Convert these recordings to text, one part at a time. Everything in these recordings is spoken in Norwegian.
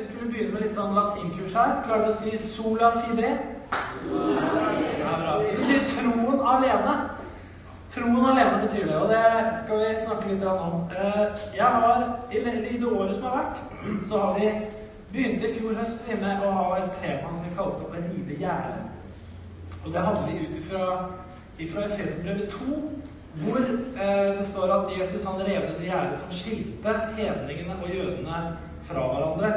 vi skulle begynne med litt sånn latinkurs her. Klarer du å si 'sola fide'? Ja, bra. Det betyr troen alene. Troen alene betyr det, og det skal vi snakke litt om. Eh, jeg har, I det året som har vært, så har vi begynt i fjor høst med å ha et tema som vi kalte å rive gjerdet. Og det handler ut ifra, ifra Efeserbrevet 2, hvor eh, det står at Jesus han rev ned det gjerdet som skilte hedningene og jødene fra hverandre.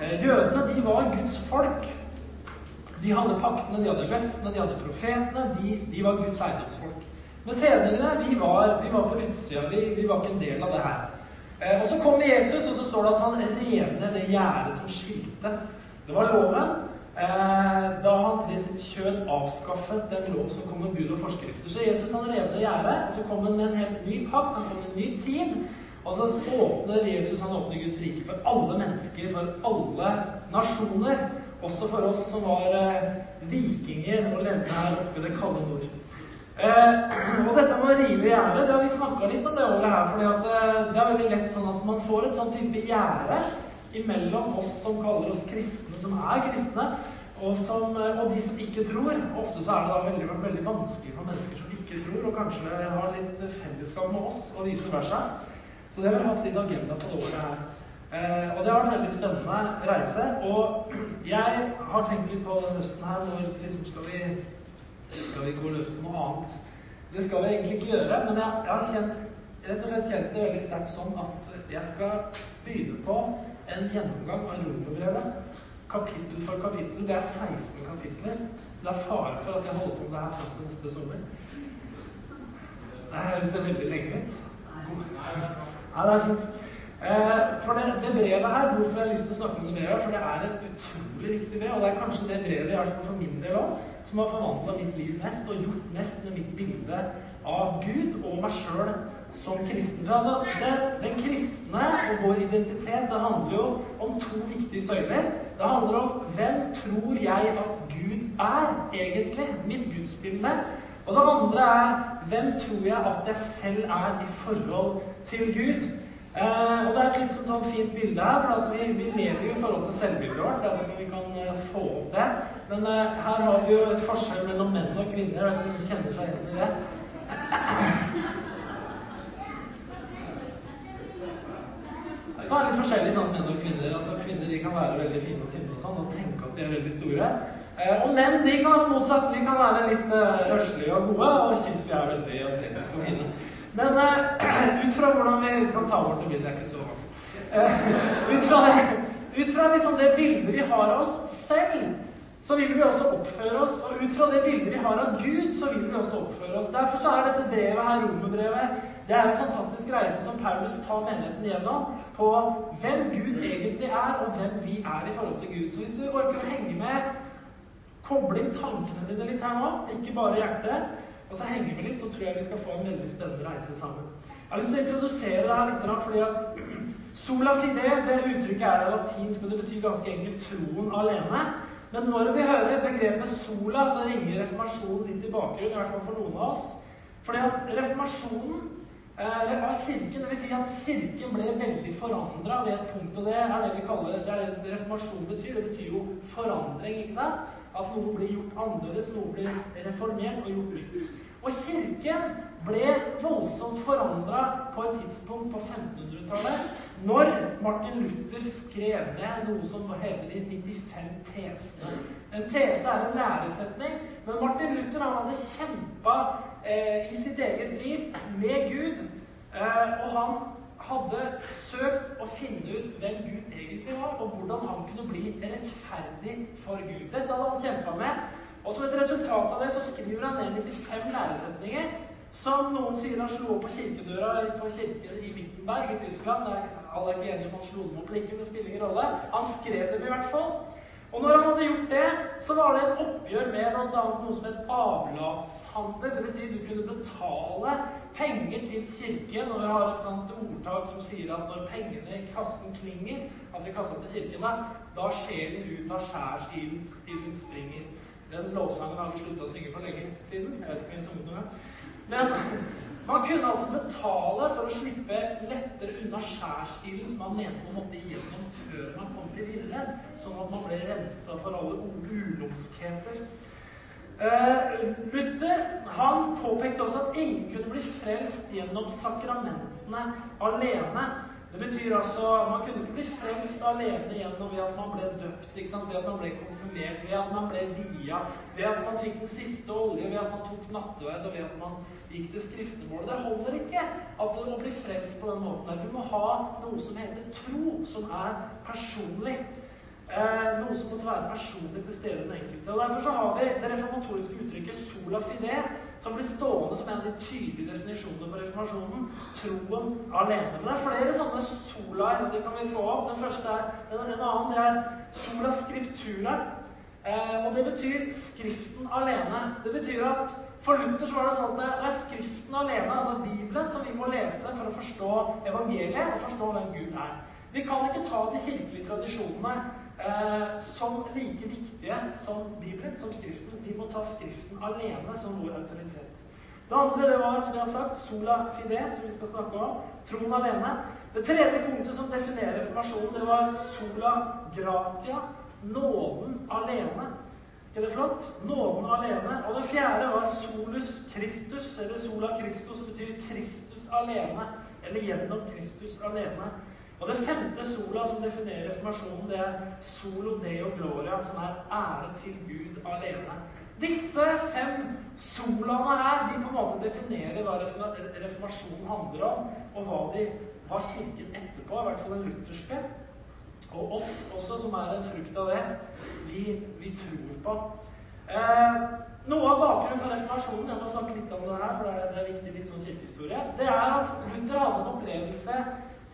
Eh, jødene de var Guds folk. De hadde paktene, de hadde løftene, de hadde profetene. De, de var Guds eiendomsfolk. Mens hedningene, vi var, vi var på utsida. Vi, vi, var ikke en del av det her. Eh, og så kommer Jesus, og så står det at han rev ned det gjerdet som skilte. Det var loven. Eh, da han ved sitt kjød avskaffet den lov som kom med bud og forskrifter. Så Jesus han rev ned gjerdet, og så kom han med en helt ny pakt, han kom med en ny tid. Og så åpner Jesus han åpner Guds rike for alle mennesker, for alle nasjoner. Også for oss som var eh, vikinger og levde her oppe i det kalde nord. Eh, og dette med å rive gjerdet, det har vi snakka litt om det året her. fordi eh, det er veldig lett sånn at man får et sånn type gjerde imellom oss som kaller oss kristne, som er kristne, og, som, eh, og de som ikke tror. Ofte så er det da veldig, veldig vanskelig for mennesker som ikke tror, og kanskje har litt fellesskap med oss, og vice versa. Så det har vi hatt litt agenda på det året her. Eh, og det har vært en veldig spennende reise. Og jeg har tenkt på denne høsten her når liksom skal vi, skal vi gå løs på noe annet. Det skal vi egentlig ikke gjøre, men jeg, jeg har kjent, rett og slett kjent det veldig sterkt sånn at jeg skal begynne på en gjennomgang av romerbrevet. Kapittel for kapittel. Det er 16 kapitler. Så det er fare for at jeg holder på med det her fram til neste sommer. Det høres veldig lenge ut. Ja, det er fint. Eh, for det, det, brevet her, hvorfor jeg har lyst til å snakke om det brevet, for det er et utrolig viktig brev. Og det er kanskje det brevet, i hvert fall for min del òg, som har forvandla mitt liv mest og gjort mest med mitt bilde av Gud og meg sjøl som kristen. For altså, det, Den kristne og vår identitet det handler jo om to viktige søyler. Det handler om hvem tror jeg at Gud er, egentlig? Mitt gudsbilde. Og det andre er hvem tror jeg at jeg selv er i forhold til Gud? Eh, og Det er et litt sånn, sånn fint bilde her, for vi, vi, lever jo i forhold til selvbildet vårt. det er at vi kan uh, få opp det. Men uh, her har vi jo et forskjell mellom menn og kvinner. Jeg vet ikke om kjenner seg igjen i det. Det kan være litt forskjellig sånn menn og kvinner. altså Kvinner de kan være veldig fine og tynne og sånn, og tenke at de er veldig store. Eh, og menn de kan motsatt. Vi kan være litt uh, og gode og synes vi er veldig atletiske og fine. Men uh, ut fra hvordan vi kan ta bort det er ikke så uh, ut fra, ut fra liksom det bildet vi har av oss selv, så vil vi også oppføre oss. Og ut fra det bildet vi har av Gud, så vil vi også oppføre oss. Derfor så er dette brevet her, romerbrevet, det er en fantastisk reise som Paulus tar menigheten gjennom på hvem Gud egentlig er, og hvem vi er i forhold til Gud. Så hvis du orker å henge med, koble inn tankene dine litt her nå, ikke bare hjertet, og så henger vi litt, så tror jeg vi skal få en veldig spennende reise sammen. Jeg har lyst til å introdusere deg litt, fordi at sola fide, det uttrykket er latinsk, og det betyr ganske enkelt troen alene. Men når vi hører begrepet sola, så ringer reformasjonen litt i bakgrunnen, i hvert fall for noen av oss. Fordi at reformasjonen eh, av kirken, dvs. Si at kirken ble veldig forandra ved et punkt. Og det er det vi kaller det er det reformasjon betyr. Det betyr jo forandring. ikke sant? At noe blir gjort annerledes, noe blir reformert og gjort nytt. Og kirken ble voldsomt forandra på et tidspunkt på 1500-tallet, når Martin Luther skrev ned noe som heter de 95 tesene. En tese er en læresetning, men Martin Luther han hadde kjempa eh, i sitt eget liv med Gud. Eh, og han hadde søkt å finne ut hvem Gud egentlig var, og hvordan han kunne bli rettferdig for Gud. Dette hadde han kjempa med. Og som et resultat av det så skriver han ned 95 læresetninger som noen sier han slo opp på kirkedøra på kirke i Wittenberg i Tyskland. Alle er ikke enige om han slo dem opp eller ikke, men det spiller ingen rolle. Han skrev dem i hvert fall. Og når han hadde gjort det, så var det et oppgjør med bl.a. noe som het avlatshandel. Det betyr du kunne betale penger til kirken. Og vi har et sånt ordtak som sier at når pengene i kassen klinger, altså i kassa til kirken, da sjelen ut av skjærsilden springer. Den lovsangen har vi slutta å synge for lenge siden. Jeg vet ikke om vi sunget noe. Men man kunne altså betale for å slippe lettere unna skjærstilen som man mente man måtte igjennom før man kom til ville. at man ble rensa for alle ulumskheter. Uh, Luther han påpekte også at ingen kunne bli frelst gjennom sakramentene alene. Det betyr altså Man kunne ikke bli frelst alene gjennom ved at man ble døpt, ved at man ble konfirmert, ved at man ble via, ved at man fikk den siste olje, ved at man tok nattverd, og ved at man gikk til skriftemålet. Det holder ikke at du må bli frelst på den måten. Du må ha noe som heter tro, som er personlig. Eh, noe som måtte være personlig til stede den enkelte. Og Derfor så har vi det reformatoriske uttrykket 'sola fide', som blir stående som en av de tydelige definisjonene på reformasjonen. Troen alene. Men det er flere sånne solaer. Det kan vi få opp. Den første er den, en annen. Det er sola scriptura. Eh, og det betyr Skriften alene. Det betyr at for Luther så var det sånn at det er Skriften alene, altså Bibelen, som vi må lese for å forstå evangeliet og forstå hvem Gud er. Vi kan ikke ta de kirkelige tradisjonene eh, som like viktige som Bibelen, som Skriften. Vi må ta Skriften alene som vår autoritet. Det andre det var, som jeg har sagt, sola fide, som vi skal snakke om. Troen alene. Det tredje punktet som definerer reformasjonen, det var sola gratia. Nåden alene. Ikke det flott? Nåden alene. Og det fjerde var solus Christus, eller sola Christus, som betyr Kristus alene. Eller gjennom Kristus alene. Og det femte sola som definerer reformasjonen, det er solo deo gloria, som er ære til Gud alene. Disse fem solaene her de på en måte definerer hva reformasjonen handler om, og hva, de, hva kirken etterpå, i hvert fall den lutherske, og oss også, som er en frukt av det, vi, vi tror på. Eh, noe av bakgrunnen for reformasjonen jeg må snakke litt om det her, for det er, det er viktig litt sånn kirkehistorie, det er at Luther hadde en opplevelse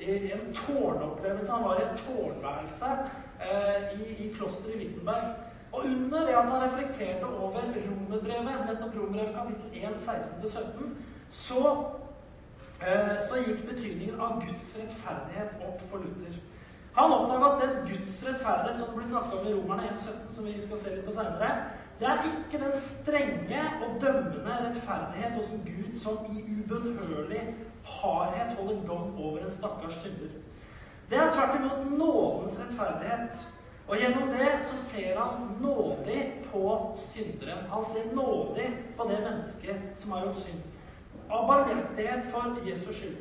en tårnopplevelse. Han var i et tårnværelse eh, i, i klosteret i Wittenberg. Og under det at han reflekterte over romerbrevet, nettopp romerbrevet kapittel 1, 16-17, så, eh, så gikk betydningen av Guds rettferdighet opp for Luther. Han oppdaga at den Guds rettferdighet som blir snakket om i Romerne 1,17, som vi skal se litt på senere, det er ikke den strenge og dømmende rettferdighet hos en Gud som i ubønnhørlig hardhet holder dom over en stakkars synder. Det er tvert imot nådens rettferdighet. Og gjennom det så ser han nådig på synderen. Han ser nådig på det mennesket som har gjort synd. Av barmhjertighet for Jesus skyld.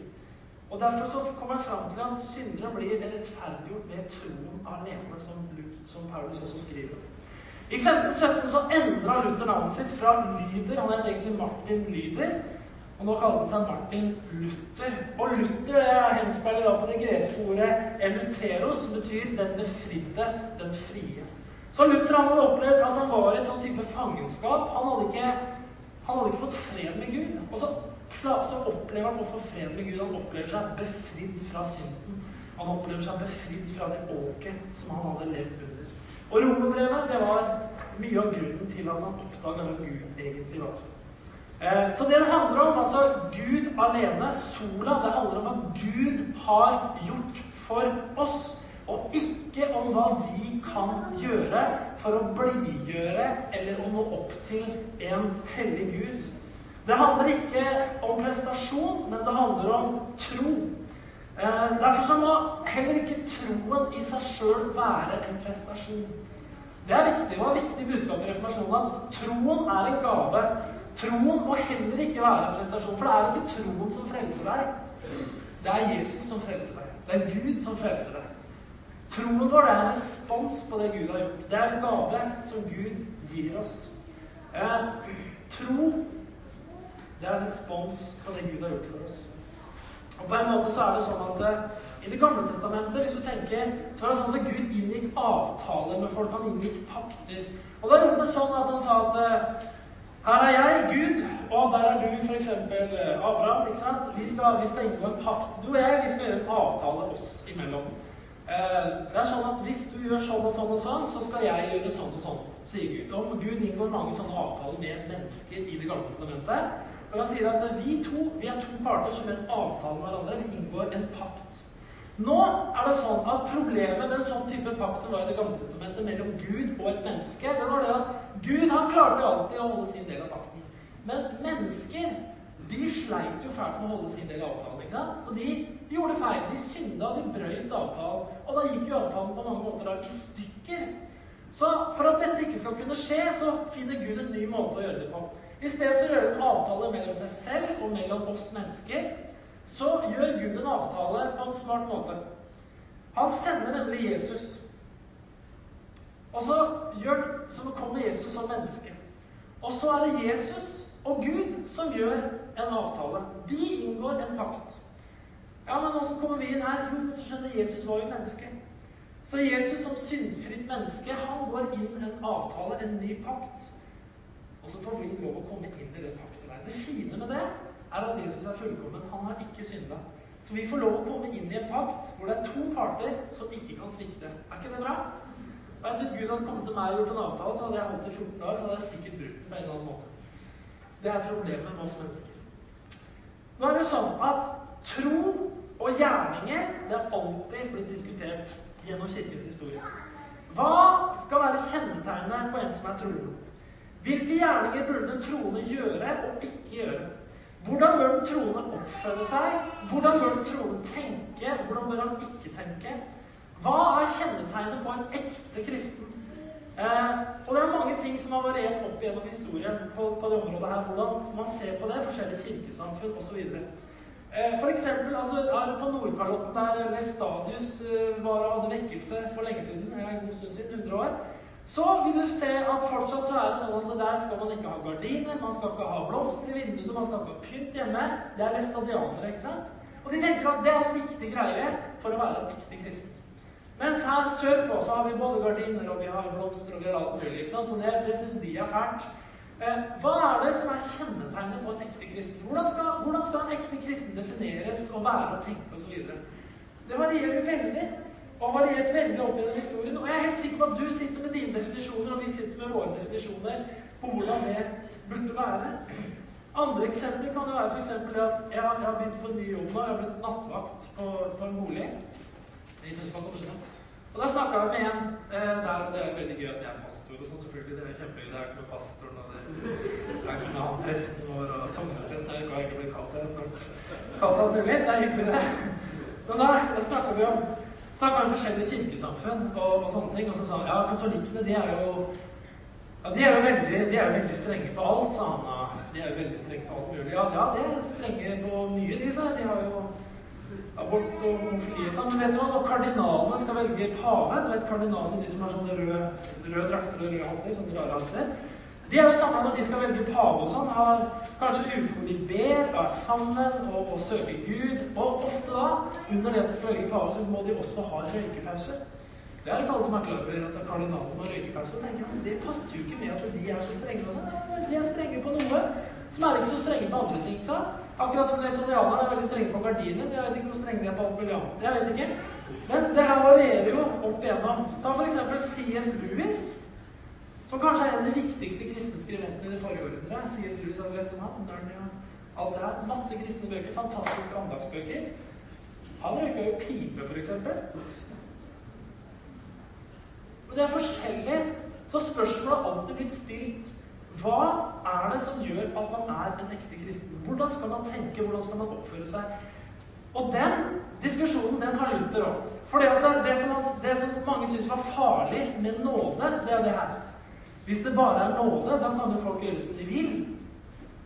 Og Derfor så kommer han fram til at syndere blir rettferdiggjort ved troen alene, som, som Paulus også skriver. I 1517 så endra Luther navnet sitt fra Lyder Han het egentlig Martin Lyder og nå kaller han seg Martin Luther. Og Luther det henspeiler da på det greske ordet 'eluteros', som betyr 'den befridde, den frie'. Så Luther han hadde opplevd at han var i et sånn type fangenskap. Han hadde, ikke, han hadde ikke fått fred med Gud. Og så, så, opplever han å få fred med Gud. Han opplever seg befridd fra synden. Han opplever seg befridd fra det åket som han hadde levd under. Og romerbrevet det var mye av grunnen til at han oppdaga hvem Gud egentlig var. Eh, så det det handler om, altså Gud alene, sola, det handler om hva Gud har gjort for oss. Og ikke om hva vi kan gjøre for å blidgjøre eller å nå opp til en hellig Gud. Det handler ikke om prestasjon, men det handler om tro. Eh, derfor så må heller ikke troen i seg sjøl være en prestasjon. Det er viktig, og et viktig budskap i reformasjonen at troen er en gave Troen må heller ikke være en prestasjon, for det er ikke troen som frelser deg. Det er Jesus som frelser deg. Det er Gud som frelser deg. Troen vår er en respons på det Gud har gjort. Det er en gave som Gud gir oss. Eh, tro det er en respons på det Gud har gjort for oss. Og på en måte så er det sånn at eh, i Det gamle testamentet hvis du tenker, så var det sånn at Gud inngikk avtaler med folk. Han inngikk pakter. Og da gjorde det sånn at han sa at eh, her er jeg, Gud, og der er du, f.eks. Eh, Abraham. ikke sant? Vi skal, vi skal, inngå en pakt. Du og jeg vi skal gjøre en avtale oss imellom. Eh, det er sånn at Hvis du gjør sånn og sånn, og sånn, så skal jeg gjøre sånn og sånn, sier Gud. Og Gud inngår mange sånne avtaler med mennesker i Det gamle testamentet. Men han sier at vi to vi er to parter som gjør en avtale med hverandre. Vi inngår en pakt. Nå er det sånn at Problemet med en sånn type pakt som var i Det gamle testamentet mellom Gud og et menneske, det var det at Gud han klarte alltid å holde sin del av pakten. Men mennesker de sleit jo fælt med å holde sin del av avtalen. ikke sant? Så de gjorde feil. De synda, de brøyt avtalen. Og da gikk jo avtalen på mange måter da i stykker. Så for at dette ikke skal kunne skje, så finner Gud en ny måte å gjøre det på. I stedet for å gjøre en avtale mellom seg selv og mellom oss mennesker, så gjør Gud en avtale på en smart måte. Han sender nemlig Jesus. Og så, gjør, så kommer Jesus som menneske. Og så er det Jesus og Gud som gjør en avtale. De inngår en pakt. Ja, men åssen kommer vi inn her? Jo, du skjønner, Jesus var jo menneske. Så Jesus som syndfritt menneske, han går inn en avtale, en ny pakt. Og så får vi lov å komme inn i den pakten der. Det fine med det er at Jesus er fullkommen. Han har ikke synda. Så vi får lov å komme inn i en pakt hvor det er to parter som ikke kan svikte. Er ikke det bra? Vet, Hvis Gud hadde kommet til meg og gjort en avtale, så hadde jeg holdt i 14 år, så hadde jeg sikkert brutt den på en eller annen måte. Det er problemet med oss mennesker. Nå er det sånn at tro og gjerninger det har alltid blitt diskutert gjennom Kirkens historie. Hva skal være kjennetegnet på en som er troende? Hvilke gjerninger burde den troende gjøre og ikke gjøre? Hvordan bør den troende oppføre seg? Hvordan bør den troende tenke? Hvordan bør han ikke tenke? Hva er kjennetegnet på en ekte kristen? Eh, og det er mange ting som har variert opp gjennom historien på, på det området her. Hvordan man ser på det, forskjellige kirkesamfunn osv. Eh, for eksempel, altså, er på Nordkalotten, der Lestadius eh, var hadde vekkelse for lenge siden, en god stund siden, 100 år, så vil du se at fortsatt så er det sånn at der skal man ikke ha gardiner, man skal ikke ha blomster i vinduene, man skal ikke ha pynt hjemme. Det er vestadianere, ikke sant? Og de tenker at det er en viktig greie for å være en ekte kristen. Mens her sørpå så har vi både gardiner og vi har blomster og vi har alt mulig. ikke sant? Og det, det syns de er fælt. Eh, hva er det som er kjennetegnet på en ekte kristen? Hvordan skal, hvordan skal en ekte kristen defineres og være og tenke osv.? Det varierer veldig. Og variert veldig opp gjennom historien. Og jeg er helt sikker på at du sitter med dine definisjoner, og vi sitter med våre definisjoner på hvordan det burde være. Andre eksempler kan jo være f.eks. at jeg, har begynt på en ny jobb nå. Jeg har blitt nattvakt på, på en bolig. Og da snakka jeg med en eh, der, det er veldig gøy at jeg er pastor og sånn, selvfølgelig. Det er kjempegøy. Det er ikke noe pastoren, og det er ikke noe presten vår og sogneprest. Jeg har ikke blitt kalt det. Kalt alt mulig. Det er hyggelig, det. Men da, da snakka vi om snakka om forskjellige kirkesamfunn og, og, sånne ting. Og så sa han ja, katolikkene de er jo ja, de er jo veldig, de er veldig strenge på alt, sa han. De er jo veldig strenge på alt mulig. Ja, ja, de er strenge på mye, de, sa De har jo abort og homofili og sånn. Men vet du hva, når kardinalene skal velge pave Du vet kardinalene, de som har sånne røde, røde drakter og røde hatter, sånne rare hatter De er jo samla når de skal velge pave og sånn. Har kanskje uker hvor de ber, er sammen og, og søker Gud. Og ofte da, under det at de skal velge pave, så må de også ha røykepause. Det er ikke alle som er klar over at kardinalen må røykepause. Og tenker, men det passer jo ikke med at de er så strenge. og sånn. De er strenge på noe som er ikke så strenge på andre ting. Så. Akkurat som læsadianerne er veldig strenge på gardiner. Jeg vet ikke hvor strenge de er på alt mulig annet. Jeg vet ikke. Men det her varierer jo opp igjennom. Ta f.eks. C.S. Lewis, som kanskje er en av de viktigste kristne skribentene i det forrige århundret. C.S. Lewis hadde lest om ham, Narnia, alt det her. Masse kristne bøker. Fantastiske andagsbøker. Han røyka jo pipe, f.eks. Men det er forskjellig. Så spørsmålet har alltid blitt stilt hva er det som gjør at man er en ekte kristen? Hvordan skal man tenke? Hvordan skal man oppføre seg? Og den diskusjonen den har Luther òg. For det, det, som, det som mange syns var farlig med nåde, det er det her. Hvis det bare er nåde, da kan jo folk gjøre som de vil.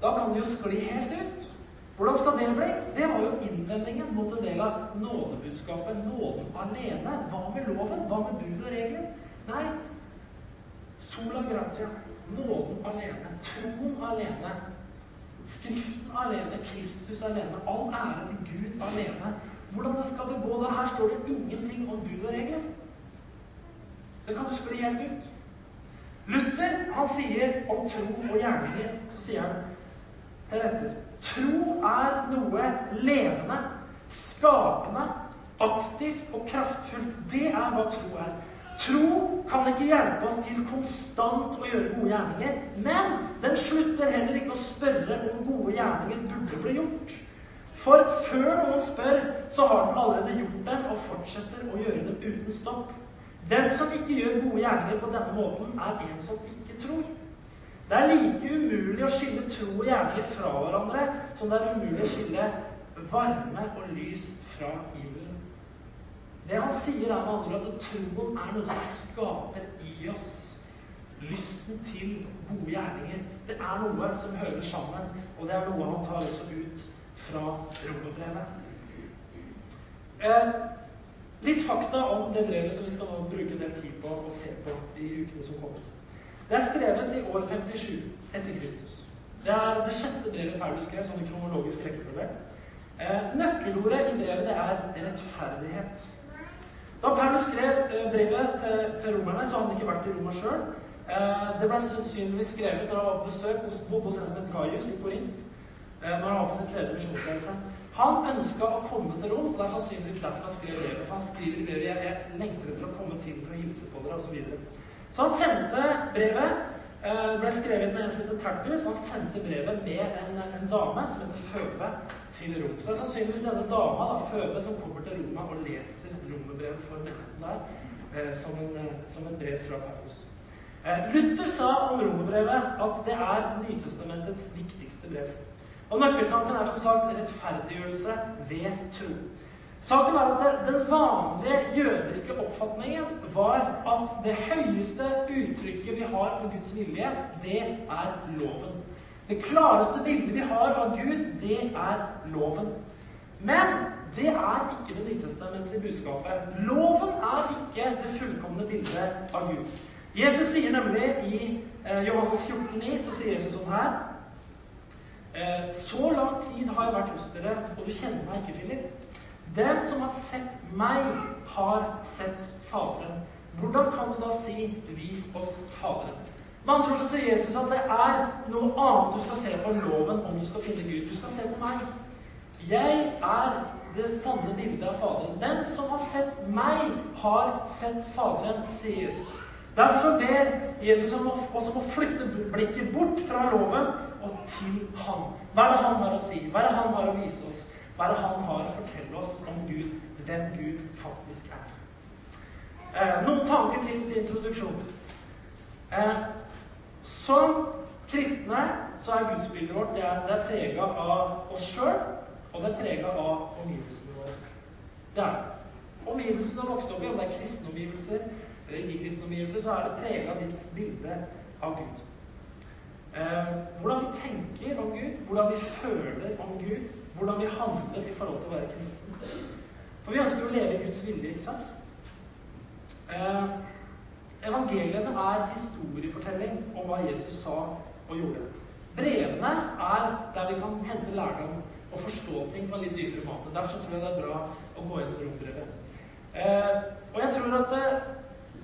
Da kan de jo skli helt ut. Hvordan skal det bli? Det var jo innvendingen mot en del av nådebudskapet. Nåden alene. Hva med loven? Hva med bud og regler? Nei, sola gratia. Nåden alene, troen alene, Skriften alene, Kristus alene, all ære til Gud alene. Hvordan det skal det gå da? Her står det ingenting om bud og regler. Det kan jo skli helt ut. Luther han sier om tro og gjerninger så sier han deretter Tro er noe levende, skapende, aktivt og kraftfullt. Det er hva tro er. Tro kan ikke hjelpe oss til konstant å gjøre gode gjerninger, men den slutter heller ikke å spørre om gode gjerninger burde bli gjort. For før noen spør, så har den allerede gjort dem og fortsetter å gjøre dem uten stopp. Den som ikke gjør gode gjerninger på denne måten, er en som ikke tror. Det er like umulig å skille tro og gjerninger fra hverandre som det er umulig å skille varme og lys fra ilden. Det han sier, er med andre at troen er noe som skaper i oss lysten til gode gjerninger. Det er noe som hører sammen, og det er noe han tar også ut fra romerbrevet. Eh, litt fakta om det brevet som vi skal nå bruke del tid på å se på i ukene som kommer. Det er skrevet i år 57 etter Kristus. Det er det sjette brevet Paulus skrev, sånn i kronologisk rekkefølge. Eh, nøkkelordet i brevet det er rettferdighet. Da Paulus skrev eh, brevet til, til, romerne, så hadde han ikke vært i Roma sjøl. Eh, det ble sannsynligvis skrevet når han var på besøk hos, hos en som Gaius i Korint. Eh, når han var på sin tredje misjonsreise. Han ønska å komme til Rom, og det er sannsynligvis derfor han skrev brevet. For han skriver i brevet jeg, jeg lengter etter å komme til for å hilse på dere, osv. Så så han sendte brevet. Eh, ble skrevet med en som heter Tertius. Han sendte brevet med en, en dame som heter Føve, til Rom. Så det er sannsynligvis denne dama, da, Føve, som kommer til Roma og leser romerbrevet for menigheten der eh, som, en, eh, som et brev fra Paulus. Luther sa om romerbrevet at det er Nytestamentets viktigste brev. Og Nøkkeltanken er som sagt rettferdiggjørelse ved tro. Saken er at Den vanlige jødiske oppfatningen var at det høyeste uttrykket vi har for Guds vilje, det er loven. Det klareste bildet vi har av Gud, det er loven. Men det er ikke det nytestamentlige budskapet. Loven er ikke det fullkomne bildet av Gud. Jesus sier nemlig i eh, Johannes 14,9 så sier Jesus sånn her Så lang tid har jeg vært hos dere, og du kjenner meg ikke, Philip. Den som har sett meg, har sett Faderen. Hvordan kan du da si 'vis oss Faderen'? Med andre ord så sier Jesus at det er noe annet du skal se på loven om du skal finne Gud. Du skal se på meg. Jeg er det sanne bildet av Faderen. Den som har sett meg, har sett Faderen, sier Jesus. Derfor så ber Jesus oss om å flytte blikket bort fra loven til Han. Hva er det han har å si? Hva er det han har å vise oss? Hva er det han har å fortelle oss om Gud, hvem Gud faktisk er? Eh, noen tanker til til introduksjon. Eh, som kristne så er gudsbildet vårt det er, det er prega av oss sjøl, og det er prega av omgivelsene våre. Det er Omgivelsene du vokst opp i, om det er kristne omgivelser eller ikke kristne omgivelser, så er det prega av ditt bilde av Gud. Eh, hvordan vi tenker om Gud, hvordan vi føler om Gud, hvordan vi handler i forhold til å være kristen. For vi ønsker å leve i Guds vilje, ikke sant? Eh, evangeliene er historiefortelling om hva Jesus sa og gjorde. Brevene er der vi kan hente lærdom og forstå ting på en litt dypere måte. Derfor tror jeg det er bra å gå inn i rombrevet. Eh, og jeg tror at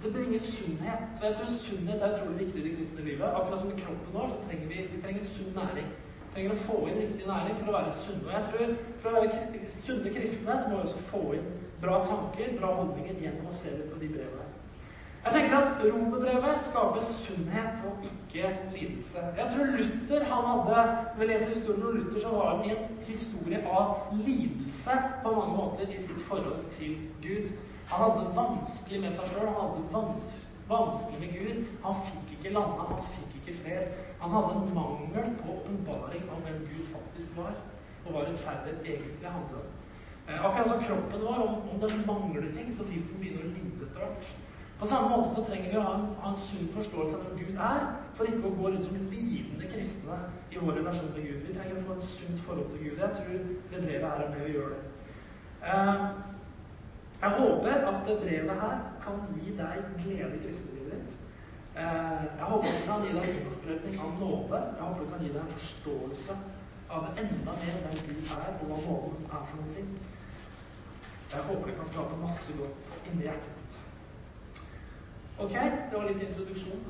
det, bringer sunnhet. Så jeg tror Sunnhet er utrolig viktig i det kristne livet. Akkurat som i kroppen vår så trenger vi, vi trenger sunn næring Vi trenger å få inn riktig næring for å være sunne. Og jeg tror For å være sunne kristne så må vi også få inn bra tanker, bra holdninger, gjennom å se litt på de brevene. Jeg tenker at Romerbrevet skaper sunnhet og ikke lidelse. Jeg tror Luther han hadde Når vi leser historien om Luther, så var han i en historie av lidelse på mange måter i sitt forhold til Gud. Han hadde det vanskelig med seg sjøl. Han hadde det vanskelig med Gud. Han fikk ikke landa, han fikk ikke fred. Han hadde en mangel på åpenbaring om hvem Gud faktisk var, og hva rettferdighet egentlig handlet om. Eh, akkurat som kroppen vår, om, om den mangler ting, så vil den begynne å lide etter hvert. På samme måte så trenger vi å ha en, ha en sunn forståelse av hvem Gud er, for ikke å gå rundt som lidende kristne i vår relasjon til Gud. Vi trenger å få et sunt forhold til Gud. Jeg tror det brevet er med å gjøre det. Eh, jeg håper at brevet her kan gi deg glede i kristenlivet ditt. Eh, jeg håper det kan gi deg innsprøytning av nåde. Jeg håper det kan gi deg en forståelse av enda mer hvem Gud er, og hva nåden er for noe. Jeg håper det kan skape masse godt inni hjertet ditt. Ok, det var litt introduksjon.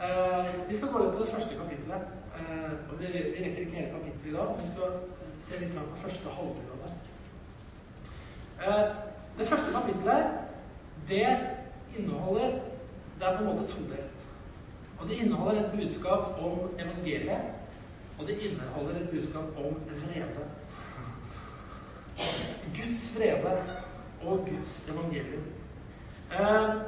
Eh, vi skal gå litt på det første kapittelet. Eh, og Vi rekker ikke hele kapittelet i dag, vi skal se litt på første halvdel av det. Det første kapittelet, det inneholder det er på en måte todelt. Og det inneholder et budskap om evangeliet, og det inneholder et budskap om vrede. Guds vrede og Guds evangelium. Eh,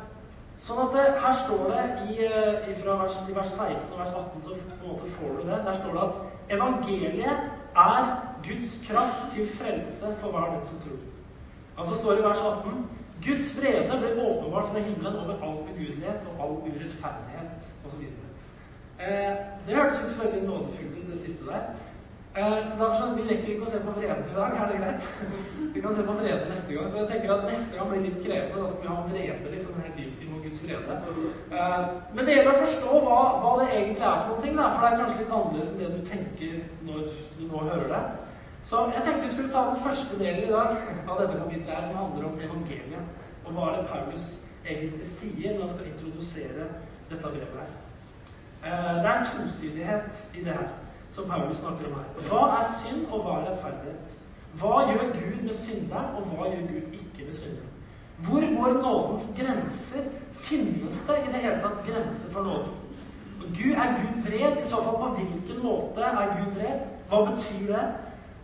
Sånn at det, Her står det i, i fra vers, i vers 16 og vers 18 så på en måte får du det. Der står det at evangeliet er Guds kraft til frelse for hver den som tror. Altså står det i vers 18 Guds frede ble åpenbart fra himmelen over all ugudelighet og all urettferdighet osv. Eh, det hørtes ikke så veldig nådefullt ut, det siste der. Eh, så da sånn, Vi rekker ikke å se på freden i dag, er det greit? Vi kan se på freden neste gang. For jeg tenker at neste gang blir litt krevende. Da skal vi ha en vrede liksom helt intim om Guds frede. Eh, men det gjelder å forstå hva, hva, det egentlig er for noen ting. Da, for det er kanskje litt annerledes enn det du tenker når du nå hører det. Så jeg tenkte vi skulle ta den første delen i dag av dette kapitlet her, som handler om evangeliet. Og hva er det Paulus egentlig sier når han skal introdusere dette brevet her. Eh, det er en tosidighet i det her som Paulus snakker om her. Hva er synd, og hva er rettferdighet? Hva gjør Gud med synderen, og hva gjør Gud ikke med synderen? Hvor går nådens grenser? Finnes det i det hele tatt grenser for nåden? Gud, er Gud vred? I så fall på hvilken måte er Gud vred? Hva betyr det?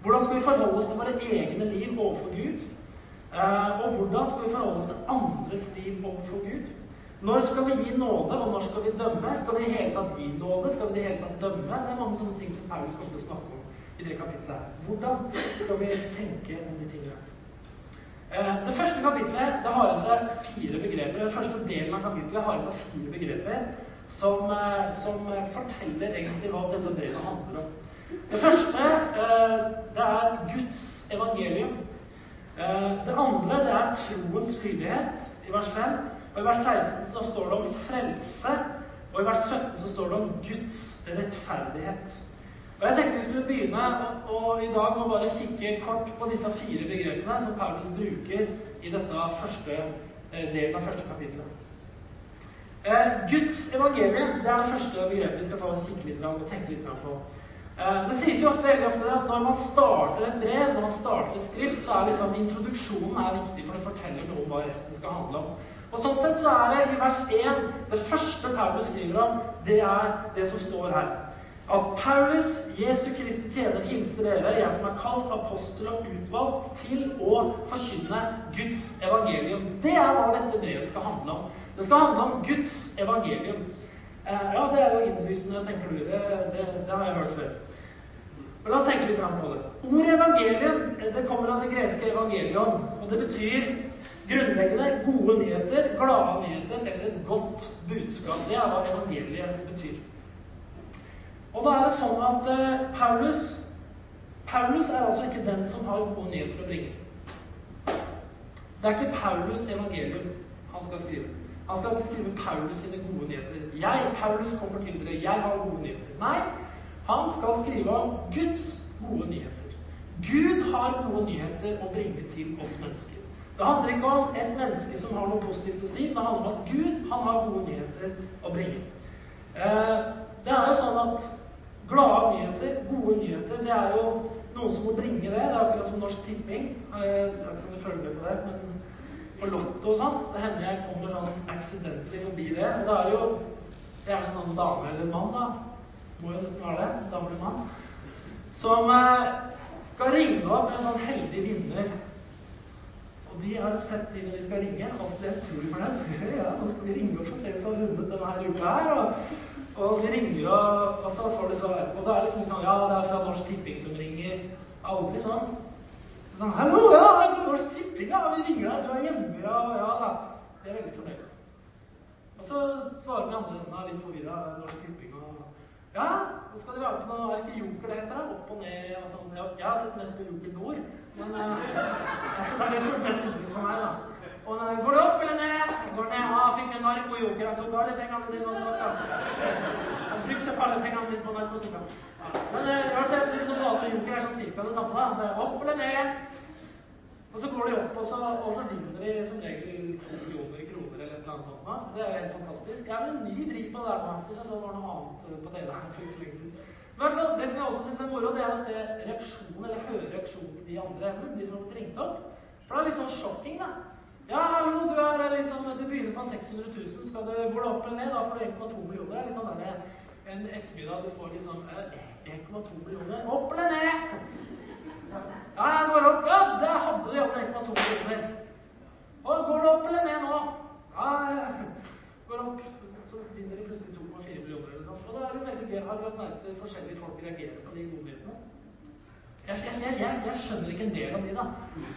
Hvordan skal vi forholde oss til våre egne liv overfor Gud? Eh, og hvordan skal vi forholde oss til andres liv overfor Gud? Når skal vi gi nåde, og når skal vi dømme? Skal vi i hele tatt gi nåde? Skal vi i det hele tatt dømme? Det er mange sånne ting som til å snakke om i det kapitlet. Hvordan skal vi tenke om de tingene? Eh, det første kapitlet det har i seg fire begreper. Den første delen av kapitlet har i seg fire begreper som, eh, som forteller egentlig hva dette brevet handler om. Det første eh, det er Guds evangelium. Det andre det er troens lydighet i vers 5. Og I vers 16 så står det om frelse, og i vers 17 så står det om Guds rettferdighet. Og Jeg tenkte vi skulle begynne og, og i dag må bare kikke kort på disse fire begrepene som Paulus bruker i dette første eh, delen av første kapittel. Eh, Guds evangelium det er det første begrepet vi skal ta og kikke litt og tenke litt på. Eh, det sies jo ofte, veldig ofte at når man starter et brev, når man starter et skrift, så er liksom introduksjonen er viktig, for det forteller noe om hva resten skal handle om. Og Sånn sett så er det i vers 1 det første Paulus skriver om, det er det som står her. At Paulus, Jesu Kristi tjener, hilser dere, jeg som er kalt apostel og utvalgt til å forkynne Guds evangelium. Det er hva dette brevet skal handle om. Det skal handle om Guds evangelium. Eh, ja, det er jo innlysende, tenker du. Det, det, det har jeg hørt før. Men la oss tenke litt på det. Ordet evangelium det kommer av det greske evangelion. Og det betyr Grunnleggende gode nyheter, glade nyheter eller et godt budskap. Det er hva evangeliet betyr. Og da er det sånn at uh, Paulus Paulus er altså ikke den som har gode nyheter å bringe. Det er ikke Paulus evangelium han skal skrive. Han skal ikke skrive Paulus sine gode nyheter. Jeg, Paulus, kommer til dere. Jeg har gode nyheter. Nei, han skal skrive om Guds gode nyheter. Gud har gode nyheter å bringe til oss mennesker. Det handler ikke om et menneske som har noe positivt å si. Det handler om at Gud han har gode nyheter å bringe. Eh, det er jo sånn at glade nyheter, gode nyheter, det er jo noen som må bringe det. Det er akkurat som Norsk Tipping. Eh, jeg vet ikke om du følger med på det, men på Lotto og sånt Det hender jeg kommer sånn accidentally forbi det. Og da er det jo gjerne sånn dame eller mann, da. Må jo nesten være det. Dame eller mann. Som eh, skal ringe opp en sånn heldig vinner og de har sett de når de skal ringe. Alltid utrolig fornøyd. ja, nå skal de ringe og få se som har vunnet denne uka her. Og, og de ringer, og, og, så får de svar. Og da er det liksom sånn Ja, det er fra Norsk Tipping som ringer. Aldri sånn. Sånn, 'Hallo, ja, det er fra Norsk Tipping, ja, vi ringer deg, du er hjemme, ja, ja da.' De er veldig fornøyde. Og så svarer de andre enden litt forvirra. Norsk Tipping og Ja, nå skal de være på noe Er det ikke Joker det heter? Opp og ned og sånn. Jeg har sett mest på Joker Nord. Men uh, det er det som er mest inntrykk for meg, da. Og jeg går det opp eller ned? Går ned. Ja, fikk en narkojoker. Han tok alle pengene dine og snakka. Han brukte alle pengene dine på narkotika. Men uh, jeg tror som vanlig joker er sånn cirka det samme. da. Det er opp eller ned. Og så går de opp, og så, og så vinner de som regel to millioner kroner eller et eller annet sånt. Da. Det er helt fantastisk. Jeg hadde en ny driv på det der så så det var noe annet på dere for ikke så lenge siden. Fall, Det som jeg også syns er moro, det er å se reaksjonen, eller høre reaksjonen til de andre enden. De som har blitt ringt opp. For det er litt sånn sjokking, da. Ja, hallo, du er liksom Du begynner på 600 000. Skal du, det opp eller ned? Da får du 1,2 millioner. Det er litt sånn der, en ettermiddag du får liksom eh, 1,2 millioner. Opp eller ned? Ja, jeg går opp. Ja, der hadde de jammen på to kroner. Og går det opp eller ned nå? Ja, jeg går opp. Så vinner de plutselig 2,4 millioner eller noe Og da er det veldig gøy. Jeg har lagt merke til forskjellige folk reagerer på de godnyhetene. Jeg, jeg, jeg, jeg, skjønner ikke en del av de da,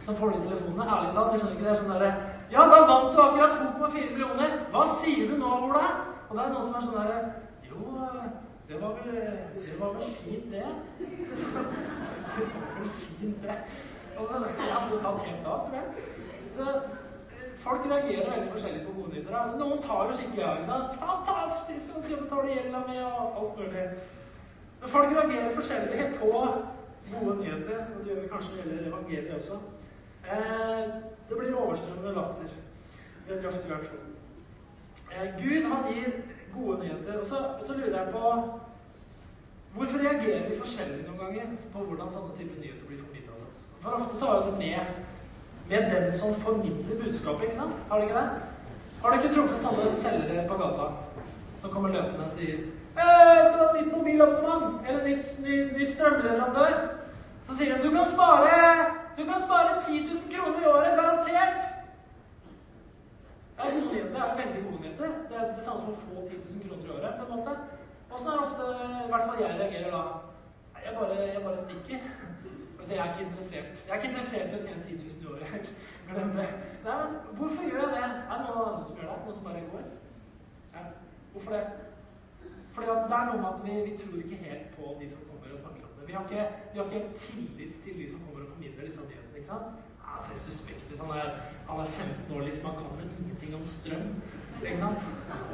som får de telefonene. Ærlig talt. jeg skjønner ikke det. Jeg sånn skjønner det. Ja, da vant du akkurat 2,4 millioner. Hva sier du nå, Ola? Og da er det noen som er sånn derre Jo det var vel Det var vel fint, det. Det var vel fint, det. Altså, så, Jeg hadde tatt helt av, tror jeg. Så Folk reagerer veldig forskjellig på gode nyheter. Noen tar jo skikkelig av. ikke sant? 'Fantastisk! Nå skal jeg betale gjelda mi', og alt mulig. Men folk reagerer forskjellig på gode nyheter, og det gjør vi kanskje når gjelder evangeliet også. Eh, det blir overstrømmende latter. Veldig løft i hvert fall. Eh, Gud han gir gode nyheter. Og så, så, lurer jeg på Hvorfor reagerer vi forskjellig noen ganger på hvordan sånne typer nyheter blir formidla til oss? For ofte så har det med med den som formidler budskapet. ikke sant? Har du ikke det? Har du ikke truffet sånne selgere på gata som kommer løpende og sier jeg 'Skal ha nytt mobilabonnement?' eller nytt, ny, ny strømleverandør? Så sier de 'Du kan spare du kan spare 10 000 kroner i året, garantert'. Gode nyheter, det er veldig gode nyheter. Det er det samme som å få 10 000 kroner i året. på en måte. Åssen er det ofte, i hvert fall jeg reagerer da? Jeg bare, jeg bare stikker. Altså, jeg er ikke interessert. Jeg er ikke interessert i å tjene 10 000 i året. Glem det. Nei, men hvorfor gjør jeg det? Er det noen andre som gjør det? Noen som bare går? Ja. Hvorfor det? Fordi det er noe med at vi, vi, tror ikke helt på de som kommer og snakker om det. Vi har ikke, vi har ikke tillit til de som kommer og formidler disse nyhetene. ikke sant? Ja, ser suspekt ut. Han er, han er 15 år, liksom. Han kan vel ingenting om strøm. ikke sant?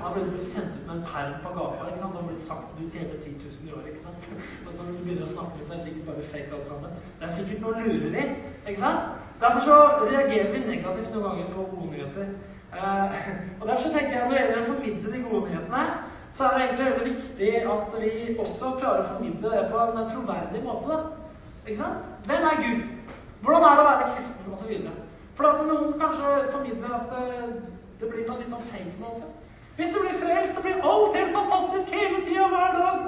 Han ble blitt sendt ut med en perm på gata. ikke sant? Han ble sagt du tjener 10 000 i året. ikke sant? Og så begynner å snakke, så er det sikkert bare fake alt sammen. Det er sikkert noe lureri. ikke sant? Derfor så reagerer vi negativt noen ganger på gode nyheter. Eh, og Derfor så tenker jeg når det gjelder å formidle de gode nyhetene, så er det egentlig veldig viktig at vi også klarer å formidle det på en troverdig måte. da. Ikke sant? Hvem er Gud? Hvordan er det å være kristen? Og videre. For at noen kanskje formidler at eh, det blir på en litt sånn fake måte. Hvis du blir frelst, så blir alt helt fantastisk hele tida, hver dag.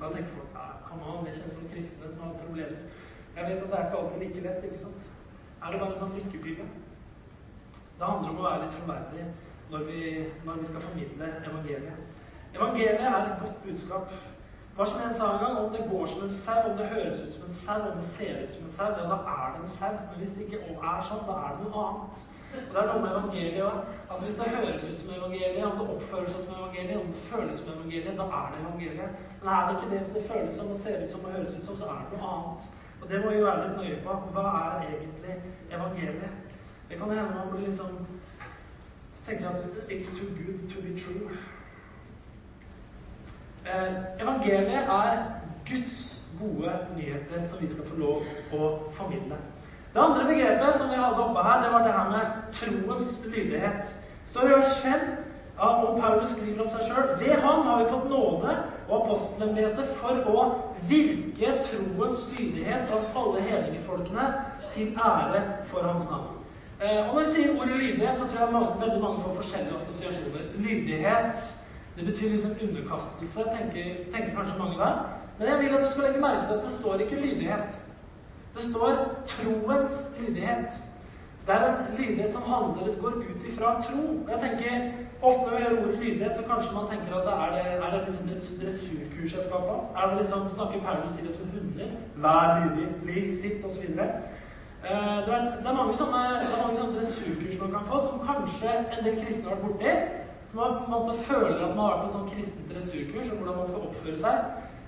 Da tenker folk ja, come on, jeg kjenner noen kristne som har problemer. Jeg vet at det er ikke alltid like lett. ikke sant? Er det bare en sånn lykkepille? Det handler om å være litt troverdig når vi, når vi skal formidle evangeliet. Evangeliet er et godt budskap. Hva som en sa en gang, om det går som en sau, om det høres ut som en sau, om det ser ut som en sau, ja, da er det en sau. Men hvis det ikke er sånn, da er det noe annet. Og Det er noe med evangeliet òg. At hvis det høres ut som evangeliet, om det oppfører seg som evangeliet, om det føles som evangeliet, da er det evangeliet. Men er det ikke det det føles som og ser ut som og høres ut som, så er det noe annet. Og det må vi være litt nøye på. Hva er egentlig evangeliet? Det kan hende man blir liksom tenker at it's too good to be true. Eh, evangeliet er Guds gode nyheter som vi skal få lov å formidle. Det andre begrepet som vi hadde oppe her, det var det her med troens lydighet. Står i vers 5 om Paulus skriver om seg sjøl Ved ham har vi fått nåde og apostelembetet for å virke troens lydighet blant alle hedningefolkene til ære for hans navn. Eh, og når vi sier ordet lydighet, så tror jeg veldig mange får forskjellige assosiasjoner. Lydighet det betyr liksom underkastelse, tenker, tenker, kanskje mange der. Men jeg vil at du skal legge merke til at det står ikke lydighet. Det står troens lydighet. Det er en lydighet som handler, går ut ifra tro. Jeg tenker, Ofte når vi hører ordet lydighet, så kanskje man tenker at det er det, er det liksom dressurkurs jeg skal på? Er det liksom, Snakker Paulus til oss som hunder? Vær lydig, bli, sitt, osv. Uh, det, det er det er mange sånne dressurkurs man kan få, som kanskje en del kristne har vært borti. Man på en måte føler at man har vært på sånn kristent dressurkurs om hvordan man skal oppføre seg.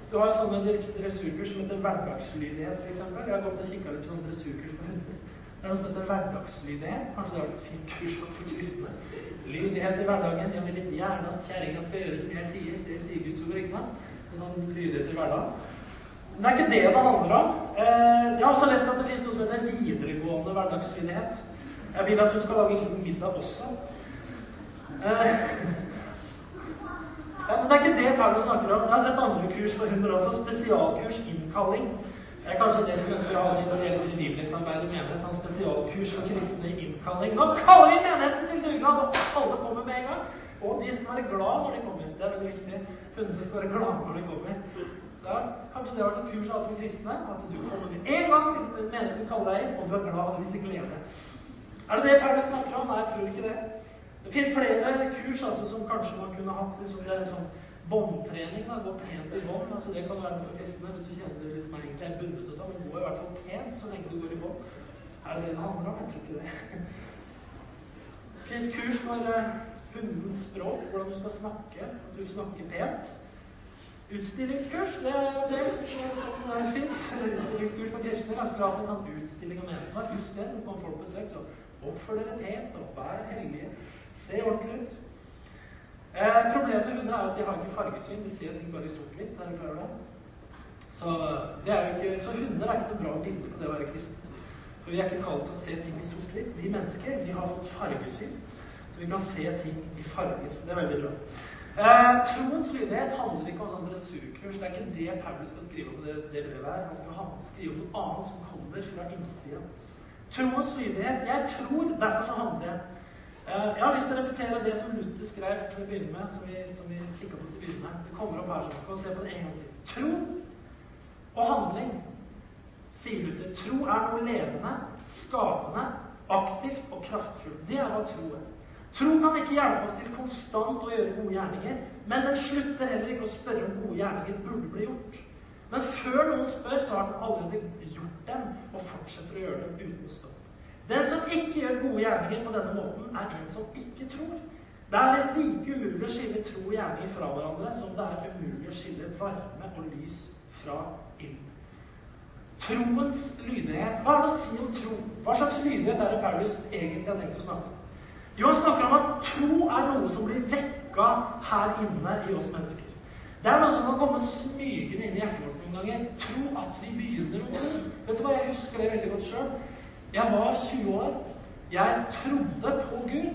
Du har jo sånne dressurkurs som heter hverdagslydighet, f.eks. Jeg har gått og kikka litt på sånne dressurkurs for hunder. Det er noe som heter hverdagslydighet. Kanskje det har vært et fint kurs for kristne. Lydighet i hverdagen. Jeg vil gjerne at kjerringa skal gjøre som jeg sier. Det sier Guds ord, ikke sant? Sånn lydighet i hverdagen. Men det er ikke det det handler om. Eh, jeg har også lest at det finnes noe som heter videregående hverdagslydighet. Jeg vil at hun skal lage middag også. Eh, ja, men Det er ikke det Paulus snakker om. Jeg har sett andre kurs for hunder også. Spesialkurs innkalling. Det er kanskje det som ønsker å ha når det gjelder frivillighetsarbeid i menighet. Sånn spesialkurs for kristne innkalling. Nå kaller vi menigheten til dugnad, og alle kommer med en gang. Og de skal være glad når de kommer. Det er veldig viktig. Hundene skal være glade når de kommer. Ja, kanskje det har vært et kurs for kristne. At du kommer med en gang menigheten kaller deg inn, og du er glad og viser glede. Er det det Paulus snakker om? Nei, jeg tror ikke det. Det fins flere kurs altså, som kanskje man kunne hatt liksom, det er sånn båndtrening. Gå pent i bånd. altså Det kan være for kristne hvis du kjenner det liksom egentlig er bundet og sånn. Men gå i hvert fall pent så lenge du går i bånd. Er det det det handler om? Jeg tror ikke det. Det fins kurs for uh, hundens språk, hvordan du skal snakke. At du snakker pent. Utstillingskurs, det er en del som fins. Utstillingskurs for kristne. Jeg skulle hatt en sånn utstilling av menigheter. Husk det når folk besøker besøk. Så oppfør dere pent og vær hellige. Se ordentlig ut. Eh, problemet med hunder er at de har ikke fargesyn. De ser ting bare i sort-hvitt. Er du klar over det? Så, det er jo ikke, så hunder er ikke noe bra bilde på det å være kristen. For vi er ikke kalt til å se ting i sort-hvitt. Vi mennesker vi har fått fargesyn. Så vi kan se ting i farger. Det er veldig bra. Eh, troens lydighet handler ikke om sånn dressurkurs. Det er ikke det Paulus skal skrive om det, det brevet her. Han skal skrive om noe annet som kommer fra innsida. Troens lydighet. Jeg tror, derfor så handler jeg. Eh, jeg har lyst til å repetere det som Luther skrev til å begynne med. som vi, som vi på til å begynne med. Det kommer opp her, så vi kan se på det en gang til. Tro og handling, sier Luther. Tro er noe levende, skapende, aktivt og kraftfullt. Det er hva tro er. Tro kan ikke hjelpe oss til konstant å gjøre gode gjerninger, men den slutter heller ikke å spørre om gode gjerninger burde bli gjort. Men før noen spør, så har den allerede gjort dem, og fortsetter å gjøre dem uten stopp. Den som ikke gjør gode gjerninger på denne måten, er en som ikke tror. Det er like umulig å skille tro og gjerninger fra hverandre som det er umulig å skille varme og lys fra ild. Troens lydighet. Hva er det å si om tro? Hva slags lydighet er det Paulus egentlig har tenkt å snakke om? Jo, han snakker om at tro er noe som blir vekka her inne i oss mennesker. Det er noe som kan komme smygende inn i hjertet vårt noen ganger. Tro at vi begynner å tro. Vet du hva, Jeg husker det veldig godt sjøl. Jeg var 20 år. Jeg trodde på Gud.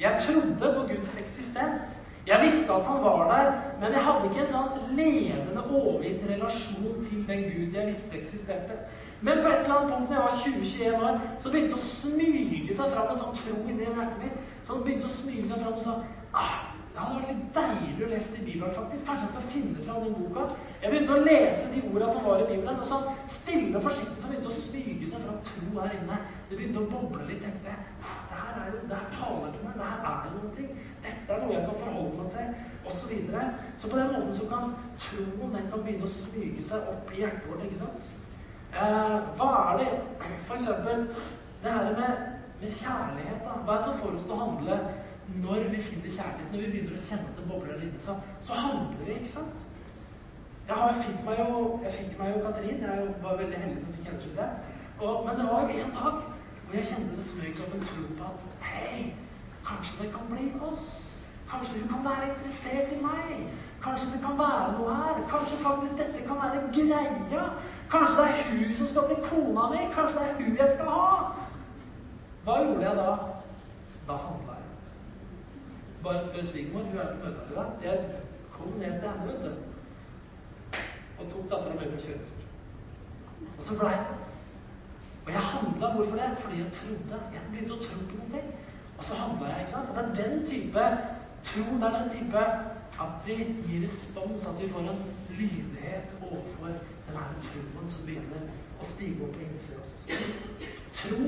Jeg trodde på Guds eksistens. Jeg visste at han var der, men jeg hadde ikke en sånn levende, overgitt relasjon til den Gud jeg visste eksisterte. Men på et eller annet punkt når jeg var 20-21 år, så begynte det å smyge seg fram en sånn tro inni hjertet mitt. Så det begynte å smyge seg fram og sa ah, det hadde vært litt deilig å lese i Bibelen, faktisk. Kanskje jeg skal finne fram den boka. Jeg begynte å lese de ordene som var i Bibelen, og sånn stille og forsiktig så begynte å smyge seg fram tro her inne. Det begynte å boble litt. tenkte jeg, det her, er jo, det her taler til meg. Det her er det noen ting. Dette er noe jeg kan forholde meg til. Og så, videre. så på den måten så kan troen den kan begynne å smyge seg opp i hjertet vårt. ikke sant? Eh, hva er det For eksempel det her med, med kjærlighet. da, Hva er det som får oss til å handle når vi finner kjærlighet, når vi begynner å kjenne det bobler inne, så, så, handler vi, ikke sant? Har, jeg, fikk meg jo, jeg fikk meg jo Katrin. Jeg var veldig heldig som fikk henne, syns jeg. Og, men det var jo en dag hvor jeg kjente det smøg som en tro på at Hei, kanskje det kan bli oss. Kanskje hun kan være interessert i meg. Kanskje det kan være noe her. Kanskje faktisk dette kan være greia. Kanskje det er hun som skal bli kona mi. Kanskje det er hun jeg skal ha. Hva gjorde jeg da? Da handla. Bare spør svigermor. Hun er på møte i dag. Jeg kom ned til henne, vet du. Og tok dattera med på kjøretur. Og så blei det oss. Og jeg handla. Hvorfor det? Fordi jeg trodde. Jeg begynte å tro på noe. Og så handla jeg. ikke sant? Og det er den type tro, det er den type at vi gir respons, at vi får en lydighet overfor den troen som begynner å stige opp og innse oss. Tro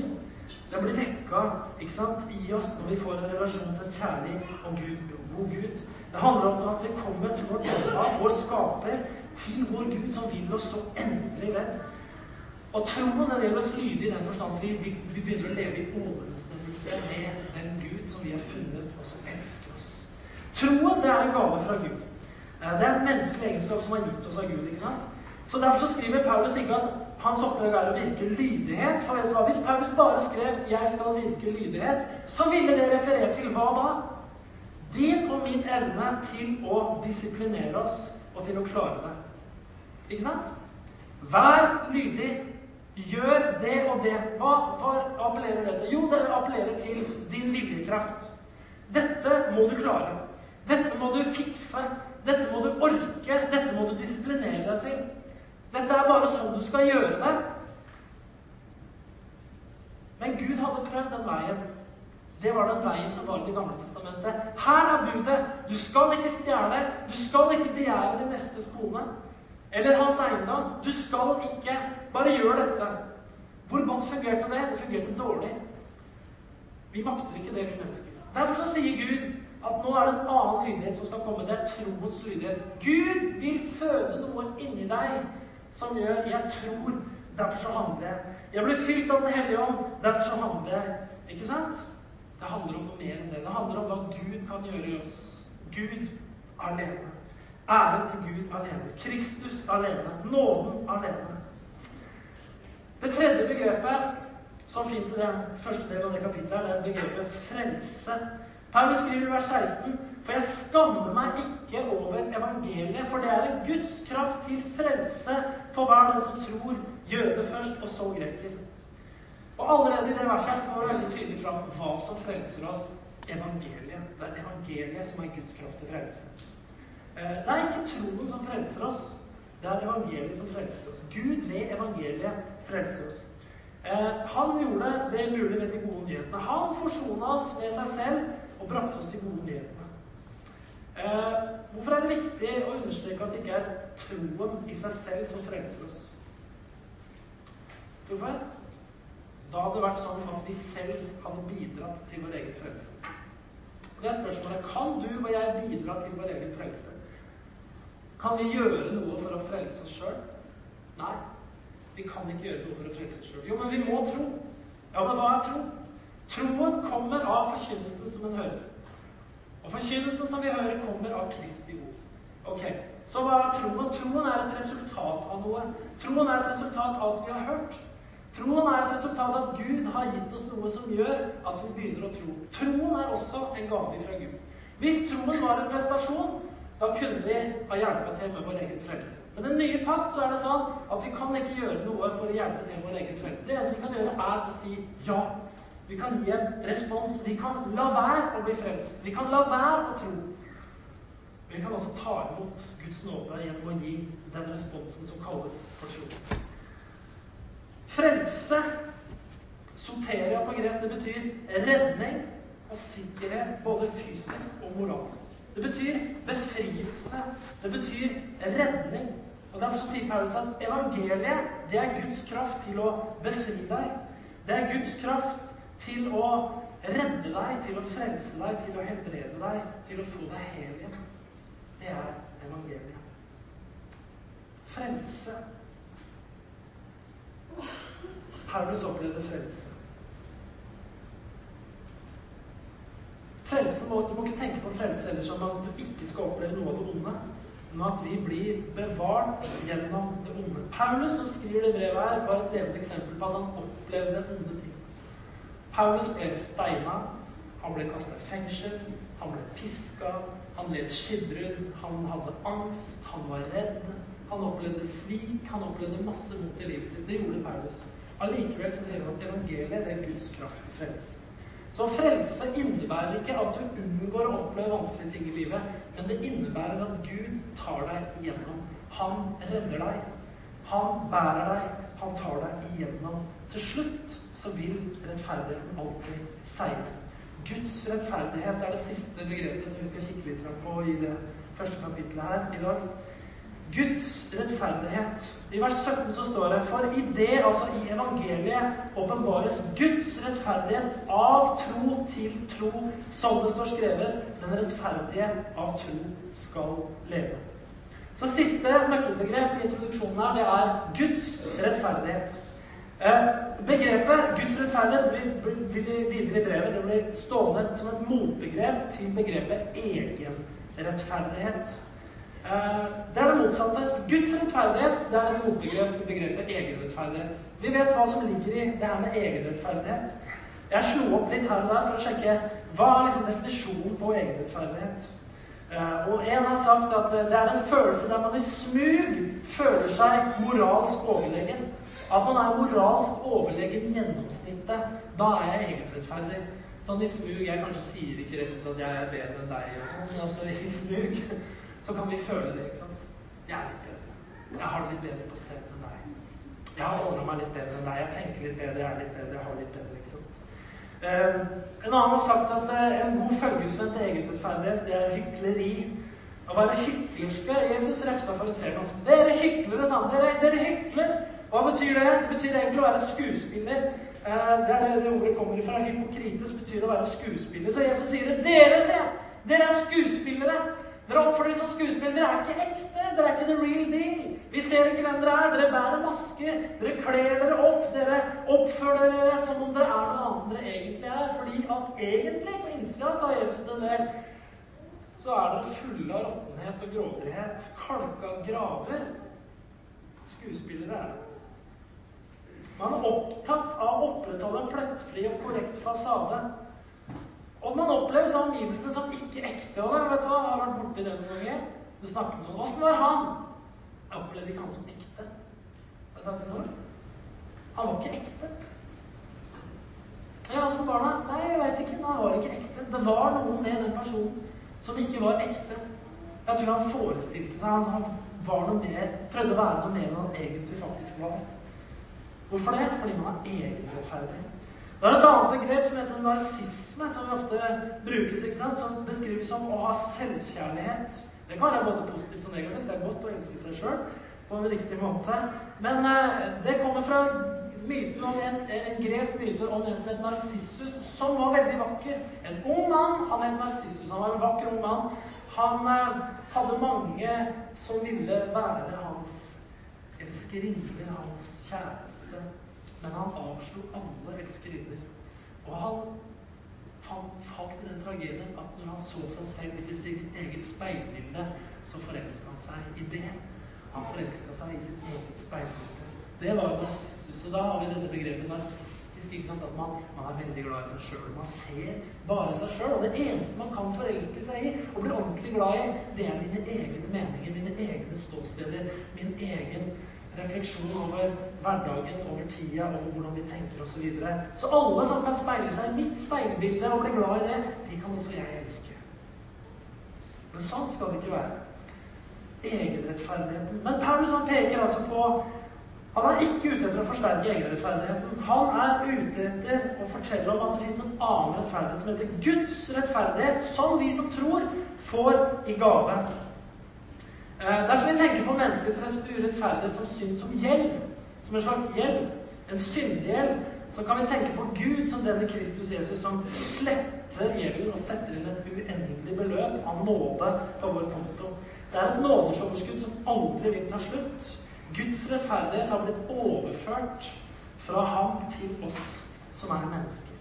det blir vekka ikke sant, i oss når vi får en relasjon til en kjærlig og Gud, god Gud. Det handler om at vi kommer til vårt opphav, vår skaper, til vår Gud som vil oss så endelig vel. Og troen den gjør oss lydige i den forstand at vi, vi, vi, begynner å leve i overensstemmelse med den Gud som vi har funnet, og som elsker oss. Troen det er en gave fra Gud. Eh, det er en menneskelig egenskap som er gitt oss av Gud. ikke sant? Så Derfor så skriver Paulus ikke at hans oppdrag er å virke lydighet. For vet du hva? Hvis Paulus bare skrev 'Jeg skal virke lydighet', så ville det referert til hva da? Din og min evne til å disiplinere oss og til å klare det. Ikke sant? Vær lydig. Gjør det og det. Hva, hva appellerer det til? Jo, det appellerer til din viljekraft. Dette må du klare. Dette må du fikse. Dette må du orke. Dette må du disiplinere deg til. Dette er bare sånn du skal gjøre det. Men Gud hadde prøvd den veien. Det var den veien som var i Det gamle testamentet. Her er budet. Du skal ikke stjele. Du skal ikke begjære din nestes kone. Eller hans eiendom. Du skal ikke. Bare gjør dette. Hvor godt fungerte det? Det fungerte dårlig. Vi makter ikke det, vi mennesker. Derfor så sier Gud at nå er det en annen lydighet som skal komme. Det er troens lydighet. Gud vil føde noe inni deg som gjør 'jeg tror', derfor så handler jeg'. 'Jeg blir fylt av Den hellige ånd, derfor så handler jeg'. Ikke sant? Det handler om noe mer enn det. Det handler om hva Gud kan gjøre i oss. Gud alene. Æren til Gud alene. Kristus alene. Nåden alene. Det tredje begrepet som fins i den første delen av det kapitlet, er begrepet frelse. Paulus skriver i vers 16.: For jeg skammer meg ikke over evangeliet, for det er en Guds kraft til frelse for hver den som tror, jøde først, og så greker. Og allerede i det verset går det veldig tydelig fram hva som frelser oss. Evangeliet. Det er evangeliet som er Guds kraft til frelse. Eh, det er ikke troen som frelser oss. Det er evangeliet som frelser oss. Gud ved evangeliet frelser oss. Eh, han gjorde det mulig ved de gode nyhetene. Han forsona oss med seg selv og brakte oss til gode nyhetene. Eh, hvorfor er det viktig å understreke at det ikke er troen i seg selv som frelser oss? Hvorfor? Da hadde det vært sånn at vi selv hadde bidratt til vår egen frelse. Det er spørsmålet kan du og jeg bidra til vår egen frelse. Kan vi gjøre noe for å frelse oss sjøl? Nei. Vi kan ikke gjøre noe for å frelse oss sjøl. Jo, men vi må tro. Ja, men hva er tro? Troen kommer av forkynnelsen som en hører. Og forkynnelsen som vi hører, kommer av Kristi ord. Ok, Så hva er troen? Troen er et resultat av noe. Troen er et resultat av alt vi har hørt. Troen er et resultat av at Gud har gitt oss noe som gjør at vi begynner å tro. Troen er også en gave fra Gud. Hvis troen var en prestasjon, da kunne vi ha hjulpet til med vår egen frelse. Men den nye pakt så er det sånn at vi kan ikke gjøre noe for å hjelpe til med vår egen frelse. Det eneste vi kan gjøre, er å si ja. Vi kan gi en respons. Vi kan la være å bli frelst. Vi kan la være å tro. Vi kan også ta imot Guds nåde gjennom å gi den responsen som kalles for tro. Frelse, soteria på gresk, det betyr redning og sikkerhet, både fysisk og moralsk. Det betyr befrielse. Det betyr redning. Og Derfor så sier Paulus at evangeliet det er Guds kraft til å befri deg. Det er Guds kraft til å redde deg, til å frelse deg, til å helbrede deg, til å få deg hel igjen. Det er evangeliet. Frelse. Paulus opplevde frelse. Frelse må, Du må ikke tenke på frelse ellers som at du ikke skal oppleve noe av det onde, men at vi blir bevart gjennom det onde. Paulus, som skriver det brevet her, var et levende eksempel på at han opplevde onde ting. Paulus ble steina, han ble kasta i fengsel, han ble piska, han led skipbrudd, han hadde angst, han var redd. Han opplevde svik, han opplevde masse vondt i livet sitt. Det gjorde Paulus. Allikevel så sier han at evangeliet er Guds kraft til frelse. Så frelse innebærer ikke at du unngår å oppleve vanskelige ting i livet, men det innebærer at Gud tar deg igjennom. Han redder deg. Han bærer deg. Han tar deg igjennom. Til slutt så vil rettferdigheten alltid seire. Guds rettferdighet er det siste begrepet som vi skal kikke litt på i det første kapittelet her i dag. Guds rettferdighet. I vers 17 så står det For i det, altså i evangeliet, åpenbares Guds rettferdighet av tro til tro, som det står skrevet. Den rettferdige av tro skal leve. Så siste nøkkelbegrep i introduksjonen her, det er Guds rettferdighet. Eh, begrepet Guds rettferdighet vil, videre i brevet det blir stående som et motbegrep til begrepet egenrettferdighet. Eh, det er det motsatte. Guds rettferdighet det er et motbegrep til begrepet egenrettferdighet. Vi vet hva som ligger i det her med egenrettferdighet. Jeg slo opp litt her og der for å sjekke hva er liksom definisjonen på egenrettferdighet. Eh, og en har sagt at det er en følelse der man i smug føler seg moralsk overlegen. At man er moralsk overlegen gjennomsnittet. Da er jeg egenrettferdig. Sånn i smug Jeg kanskje sier ikke rett ut at jeg er bedre enn deg, og sånn, men altså i smug så kan vi føle det. ikke sant? Jeg er litt bedre. Jeg har det litt bedre på stedet enn deg. Jeg har ordna meg litt bedre enn deg. Jeg tenker litt bedre, jeg er litt bedre, jeg har litt bedre. ikke sant? Eh, en annen har sagt at uh, en god følgesvenn til egenrettferdighet, det er hykleri. Å være hyklerske Jesus refsa fariseerne ofte. Dere hyklere, sa han. Dere, dere hykler. Hva betyr det? Det betyr egentlig å være skuespiller. Uh, det er det, det ordet kommer fra. Hypokrites betyr å være skuespiller. Så Jesus sier det. Dere, se! Dere er skuespillere. Dere oppfører dere som skuespillere. Dere er ikke ekte. Dere er ikke the real deal. Vi ser ikke hvem dere er. Dere bærer masker. Dere kler dere opp. Dere oppfører dere som om dere er noe annet dere egentlig er. Fordi at egentlig, på innsida, sa Jesus en del, så er dere fulle av råttenhet og grådighet. Kalka graver. Skuespillere er det. Man er opptatt av å opprettholde en plettfri og korrekt fasade. Og man opplever sånn omgivelsene som ikke ekte. Og vet du hva, jeg har vært borti det noen ganger. Du snakker med noen. Åssen var han? Jeg opplevde ikke han som ekte. Har jeg sagt det noe? Han var ikke ekte. Ja, åssen var det? Nei, jeg veit ikke. Men han var ikke ekte. Det var noe med den personen som ikke var ekte. Jeg tror han forestilte seg han, han var noe mer, prøvde å være noe mer enn han egentlig faktisk var. Hvorfor det? Fordi man er egenrettferdig. Det er et annet begrep som heter narsisme, som ofte brukes, ikke sant? som beskrives som å ha selvkjærlighet. Det kan være både positivt og negativt. Det er godt å elske seg sjøl på en riktig måte. Men eh, det kommer fra myten om en, en, gresk myte om en som het Narsissus, som var veldig vakker. En ung mann. Han het Narsissus. Han var en vakker ung mann. Han eh, hadde mange som ville være hans elskerinner, hans kjæreste. Men han avslo alle elskerinner. Og han falt i den tragedien at når han så seg selv i sitt eget speilbilde, så forelska han seg i det. Han forelska seg i sitt eget speilbilde. Det var jo narsissus. Og da har vi dette begrepet narsistisk. At man, man er veldig glad i seg sjøl. Man ser bare seg sjøl. Og det eneste man kan forelske seg i og bli ordentlig glad i, det er mine egne meninger, mine egne ståsteder, min egen refleksjon over hverdagen, over tida, over hvordan vi tenker osv. Så, videre. så alle som kan speile seg i mitt speilbilde og bli glad i det, de kan også jeg elske. Men sånn skal det ikke være. Egenrettferdigheten. Men Paulus han peker altså på han er ikke ute etter å forsterke egenrettferdigheten. Han er ute etter å fortelle om at det fins en annen rettferdighet som heter Guds rettferdighet, som vi som tror, får i gave. Eh, dersom vi tenker på menneskets urettferdighet som synd som gjeld, som en slags gjeld, en syndegjeld, så kan vi tenke på Gud som denne Kristus Jesus som sletter gjelden og setter inn et uendelig beløp av nåde på vår konto. Det er et nådesoverskudd som aldri vil ta slutt. Guds rettferdighet har blitt overført fra ham til oss som er mennesker.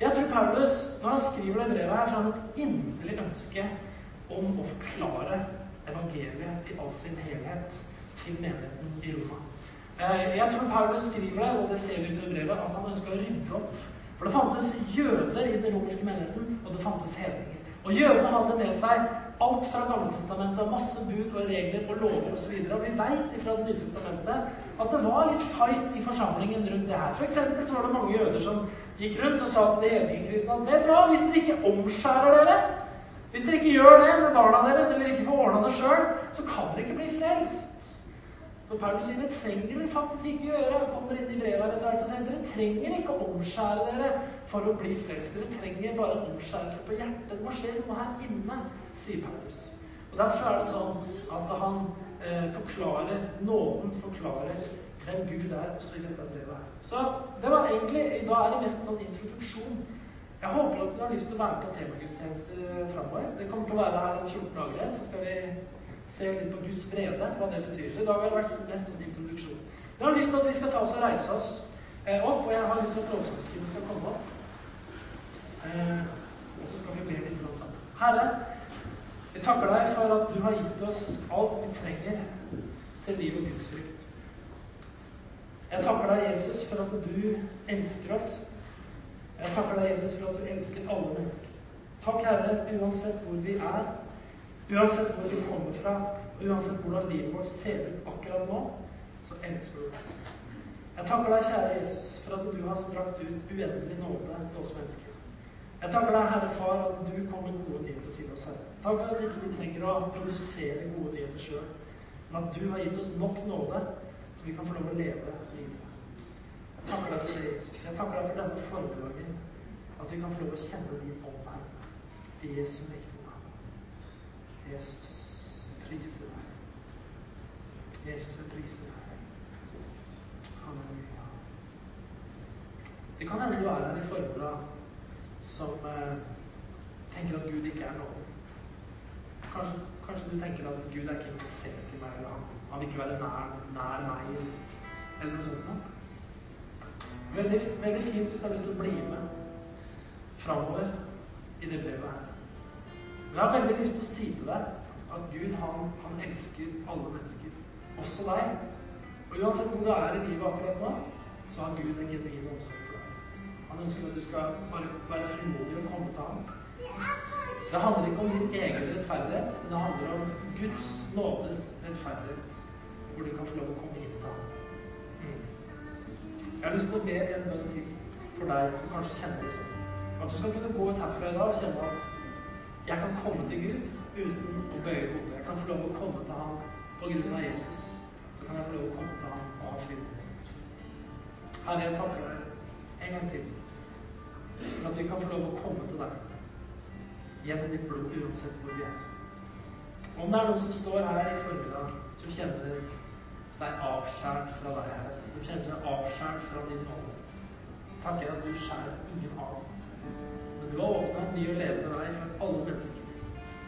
Jeg tror Paulus, når han skriver det brevet her, så har han et inderlig ønske om å forklare evangeliet i all sin helhet til menigheten i Roma. Eh, jeg tror Paulus skriver det, og det ser vi i brevet, at han ønsker å rydde opp. For det fantes jøder i den romerske menigheten, og det fantes hedninger. Og jødene hadde med seg alt fra Gammeltestamentet, masse bud og regler og lover osv. Og, og vi veit fra Det nye testamentet at det var litt fight i forsamlingen rundt det her. For så var det mange jøder som gikk rundt og sa til de hedningkristne at vet du hva, hvis dere ikke omskjærer dere hvis dere ikke gjør det med barna deres, eller ikke får ordna det sjøl, så kan dere ikke bli frelst. For Paulus sier det trenger dere faktisk ikke gjøre. Han kommer inn i brevet etter hvert og sier dere trenger ikke å omskjære dere for å bli frelst. Dere trenger bare en omskjærelse på hjertet. Det må skje noe her inne, sier Paulus. Og Derfor er det sånn at han eh, forklarer Nåden forklarer hvem Gud er, også i dette brevet. Så det var egentlig, Da er det mest sånn introduksjon jeg håper at du har lyst til å være med på temagudstjeneste framover. Det kommer til å være her om 14 dager. Så skal vi se litt på Guds frede, hva det betyr. Så i dag har det vært mest en introduksjon. Jeg har lyst til at vi skal ta oss og reise oss eh, opp, og jeg har lyst til at lovsangsteamet skal komme opp. Eh, og så skal vi be litt sammen. Herre, jeg takker deg for at du har gitt oss alt vi trenger til liv og gudsfrykt. Jeg takker deg, Jesus, for at du elsker oss. Jeg takker deg, Jesus, for at du elsker alle mennesker. Takk, Herre, uansett hvor vi er, uansett hvor vi kommer fra, og uansett hvordan livet vårt ser ut akkurat nå, så elsker du oss. Jeg takker deg, kjære Jesus, for at du har strakt ut uendelig nåde til oss mennesker. Jeg takker deg, Herre Far, at du kom med gode nyheter til oss, Herre. Takk for at ikke vi trenger å produsere gode nyheter sjøl, men at du har gitt oss nok nåde, så vi kan få lov å leve takker deg for det, Jesus. Jeg takker deg for denne formiddagen. At vi kan få lov å kjenne din her. I Jesu mektige navn. Jesus, jeg priser deg. Jesus, jeg priser deg. Halleluja. Det kan hende du er her i formiddag som eh, tenker at Gud ikke er noe. Kanskje, kanskje, du tenker at Gud er ikke interessert i meg, eller han, han vil ikke være nær, nær meg, eller noe sånt noe. Veldig, veldig fint hvis du har lyst til å bli med framover i det brevet her. Men jeg har veldig lyst til å si til deg at Gud han, han elsker alle mennesker, også deg. Og uansett hvor du er i livet akkurat nå, så har Gud en genuin omsorg for deg. Han ønsker at du skal bare være frimodig og komme til ham. Det handler ikke om din egen rettferdighet, men det handler om Guds nådes rettferdighet, hvor du kan få lov å komme Jeg har lyst til å be en bønn til for deg som kanskje kjenner det sånn. At du skal kunne gå ut herfra i dag og kjenne at jeg kan komme til Gud uten å bøye hodet. Jeg kan få lov å komme til ham på grunn av Jesus. Så kan jeg få lov å komme til ham og ha frimodighet. Herre, jeg takker deg en gang til for at vi kan få lov å komme til deg gjennom ditt blod uansett hvor vi er. Om det er noen som står her i formiddag som kjenner seg avskjært fra deg, her, som kjenner seg avskåret fra din nåde, takker at du skjærer ingen av. Men du har åpna en ny og levende vei for alle mennesker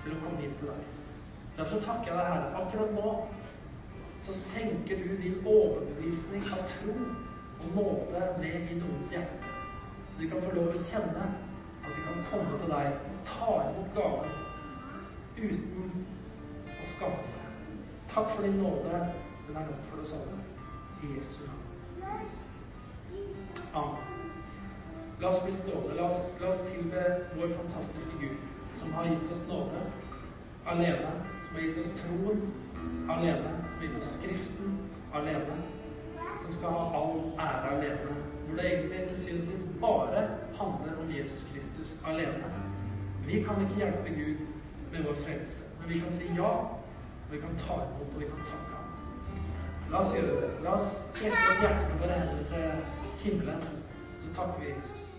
til å komme inn til deg. Derfor takker jeg deg, Herre. Akkurat nå så senker du din overbevisning av tro og nåde ned i noens hjerte. Så de kan få lov å kjenne at de kan komme til deg og ta imot gaven uten å skamme seg. Takk for din nåde. Den er nok for oss alle. I Jesu navn. Amen. La oss bli stående. La oss, la oss tilbe vår fantastiske Gud, som har gitt oss nåde alene, som har gitt oss troen alene, som har gitt oss Skriften alene, som skal ha all ære alene. Hvor det egentlig til syvende og sist bare handler om Jesus Kristus alene. Vi kan ikke hjelpe Gud med vår frelse, men vi kan si ja, og vi kan ta imot, og vi kan takke. La oss gjøre det. La oss trekke opp hjertene våre hender til himmelen, så takker vi Jesus.